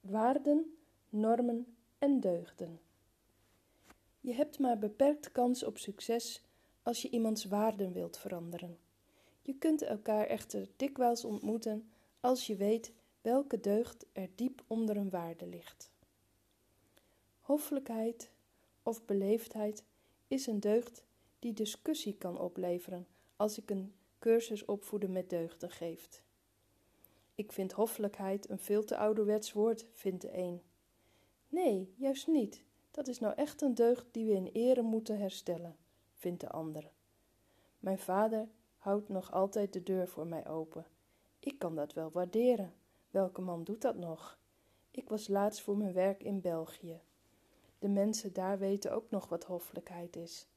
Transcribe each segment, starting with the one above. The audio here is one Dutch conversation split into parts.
waarden, normen en deugden. Je hebt maar beperkt kans op succes als je iemands waarden wilt veranderen. Je kunt elkaar echter dikwijls ontmoeten als je weet welke deugd er diep onder een waarde ligt. Hoffelijkheid of beleefdheid is een deugd die discussie kan opleveren als ik een cursus opvoeden met deugden geeft. Ik vind hoffelijkheid een veel te ouderwets woord, vindt de een. Nee, juist niet. Dat is nou echt een deugd die we in ere moeten herstellen, vindt de ander. Mijn vader houdt nog altijd de deur voor mij open. Ik kan dat wel waarderen. Welke man doet dat nog? Ik was laatst voor mijn werk in België. De mensen daar weten ook nog wat hoffelijkheid is.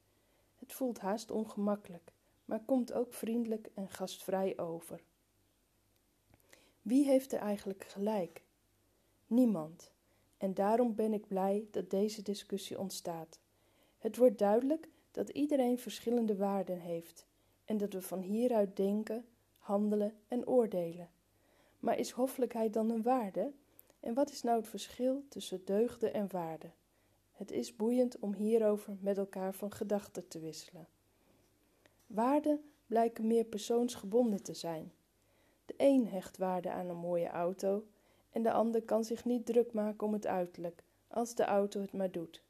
Het voelt haast ongemakkelijk, maar komt ook vriendelijk en gastvrij over. Wie heeft er eigenlijk gelijk? Niemand. En daarom ben ik blij dat deze discussie ontstaat. Het wordt duidelijk dat iedereen verschillende waarden heeft en dat we van hieruit denken, handelen en oordelen. Maar is hoffelijkheid dan een waarde? En wat is nou het verschil tussen deugden en waarden? Het is boeiend om hierover met elkaar van gedachten te wisselen. Waarden blijken meer persoonsgebonden te zijn. De een hecht waarde aan een mooie auto en de ander kan zich niet druk maken om het uiterlijk, als de auto het maar doet.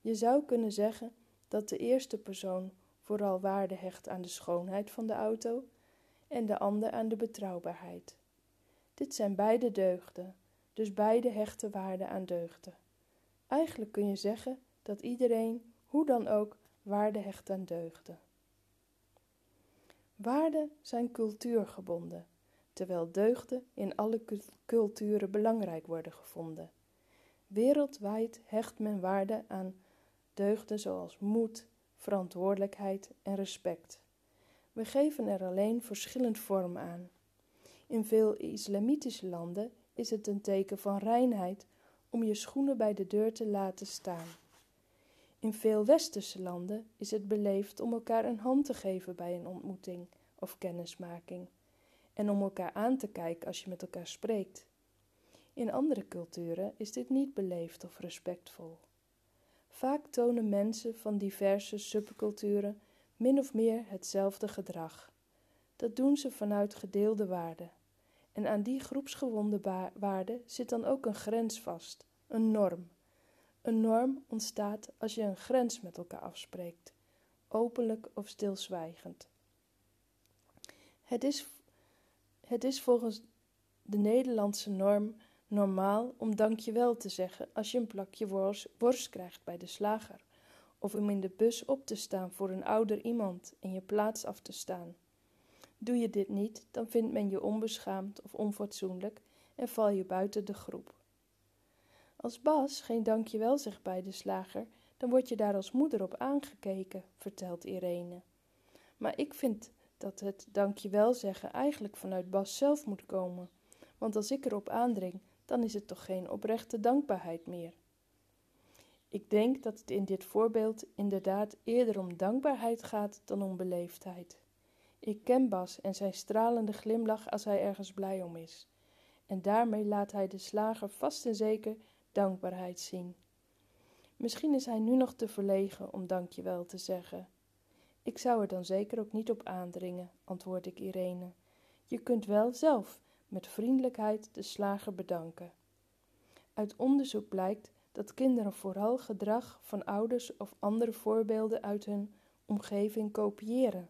Je zou kunnen zeggen dat de eerste persoon vooral waarde hecht aan de schoonheid van de auto en de ander aan de betrouwbaarheid. Dit zijn beide deugden, dus beide hechten waarde aan deugden. Eigenlijk kun je zeggen dat iedereen, hoe dan ook, waarde hecht aan deugden. Waarden zijn cultuurgebonden, terwijl deugden in alle culturen belangrijk worden gevonden. Wereldwijd hecht men waarde aan deugden zoals moed, verantwoordelijkheid en respect. We geven er alleen verschillend vorm aan. In veel islamitische landen is het een teken van reinheid om je schoenen bij de deur te laten staan. In veel westerse landen is het beleefd om elkaar een hand te geven bij een ontmoeting of kennismaking en om elkaar aan te kijken als je met elkaar spreekt. In andere culturen is dit niet beleefd of respectvol. Vaak tonen mensen van diverse subculturen min of meer hetzelfde gedrag. Dat doen ze vanuit gedeelde waarden. En aan die groepsgewonde waarden zit dan ook een grens vast, een norm. Een norm ontstaat als je een grens met elkaar afspreekt, openlijk of stilzwijgend. Het is, het is volgens de Nederlandse norm normaal om dankjewel te zeggen als je een plakje worst, krijgt bij de slager, of om in de bus op te staan voor een ouder iemand en je plaats af te staan. Doe je dit niet, dan vindt men je onbeschaamd of onfatsoenlijk en val je buiten de groep. Als Bas geen dankjewel zegt bij de slager, dan word je daar als moeder op aangekeken, vertelt Irene. Maar ik vind dat het dankjewel zeggen eigenlijk vanuit Bas zelf moet komen, want als ik erop aandring, dan is het toch geen oprechte dankbaarheid meer. Ik denk dat het in dit voorbeeld inderdaad eerder om dankbaarheid gaat dan om beleefdheid. Ik ken Bas en zijn stralende glimlach als hij ergens blij om is. En daarmee laat hij de slager vast en zeker dankbaarheid zien. Misschien is hij nu nog te verlegen om dankjewel te zeggen. Ik zou er dan zeker ook niet op aandringen, antwoord ik Irene. Je kunt wel zelf met vriendelijkheid de slager bedanken. Uit onderzoek blijkt dat kinderen vooral gedrag van ouders of andere voorbeelden uit hun omgeving kopiëren.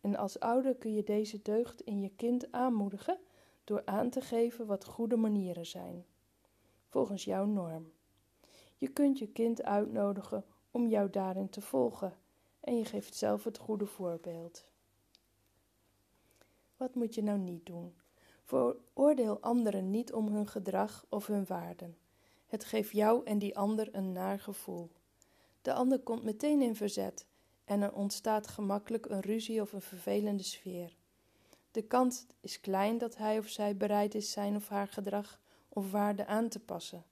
En als ouder kun je deze deugd in je kind aanmoedigen door aan te geven wat goede manieren zijn, volgens jouw norm. Je kunt je kind uitnodigen om jou daarin te volgen en je geeft zelf het goede voorbeeld. Wat moet je nou niet doen? Veroordeel anderen niet om hun gedrag of hun waarden. Het geeft jou en die ander een naar gevoel. De ander komt meteen in verzet en er ontstaat gemakkelijk een ruzie of een vervelende sfeer. De kans is klein dat hij of zij bereid is zijn of haar gedrag of waarde aan te passen.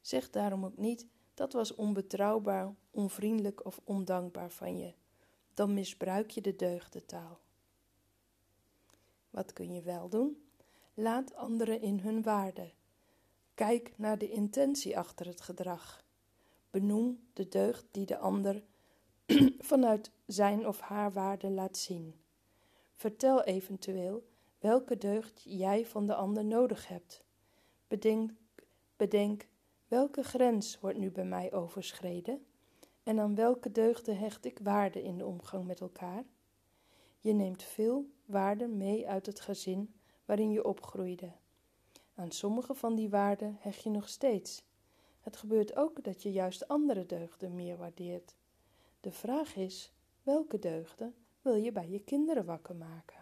Zeg daarom ook niet: dat was onbetrouwbaar, onvriendelijk of ondankbaar van je. Dan misbruik je de deugdentaal. Wat kun je wel doen? Laat anderen in hun waarde. Kijk naar de intentie achter het gedrag. Benoem de deugd die de ander vanuit zijn of haar waarde laat zien. Vertel eventueel welke deugd jij van de ander nodig hebt. Bedenk, bedenk welke grens wordt nu bij mij overschreden en aan welke deugden hecht ik waarde in de omgang met elkaar. Je neemt veel waarde mee uit het gezin waarin je opgroeide. Aan sommige van die waarden hecht je nog steeds. Het gebeurt ook dat je juist andere deugden meer waardeert. De vraag is: welke deugden wil je bij je kinderen wakker maken?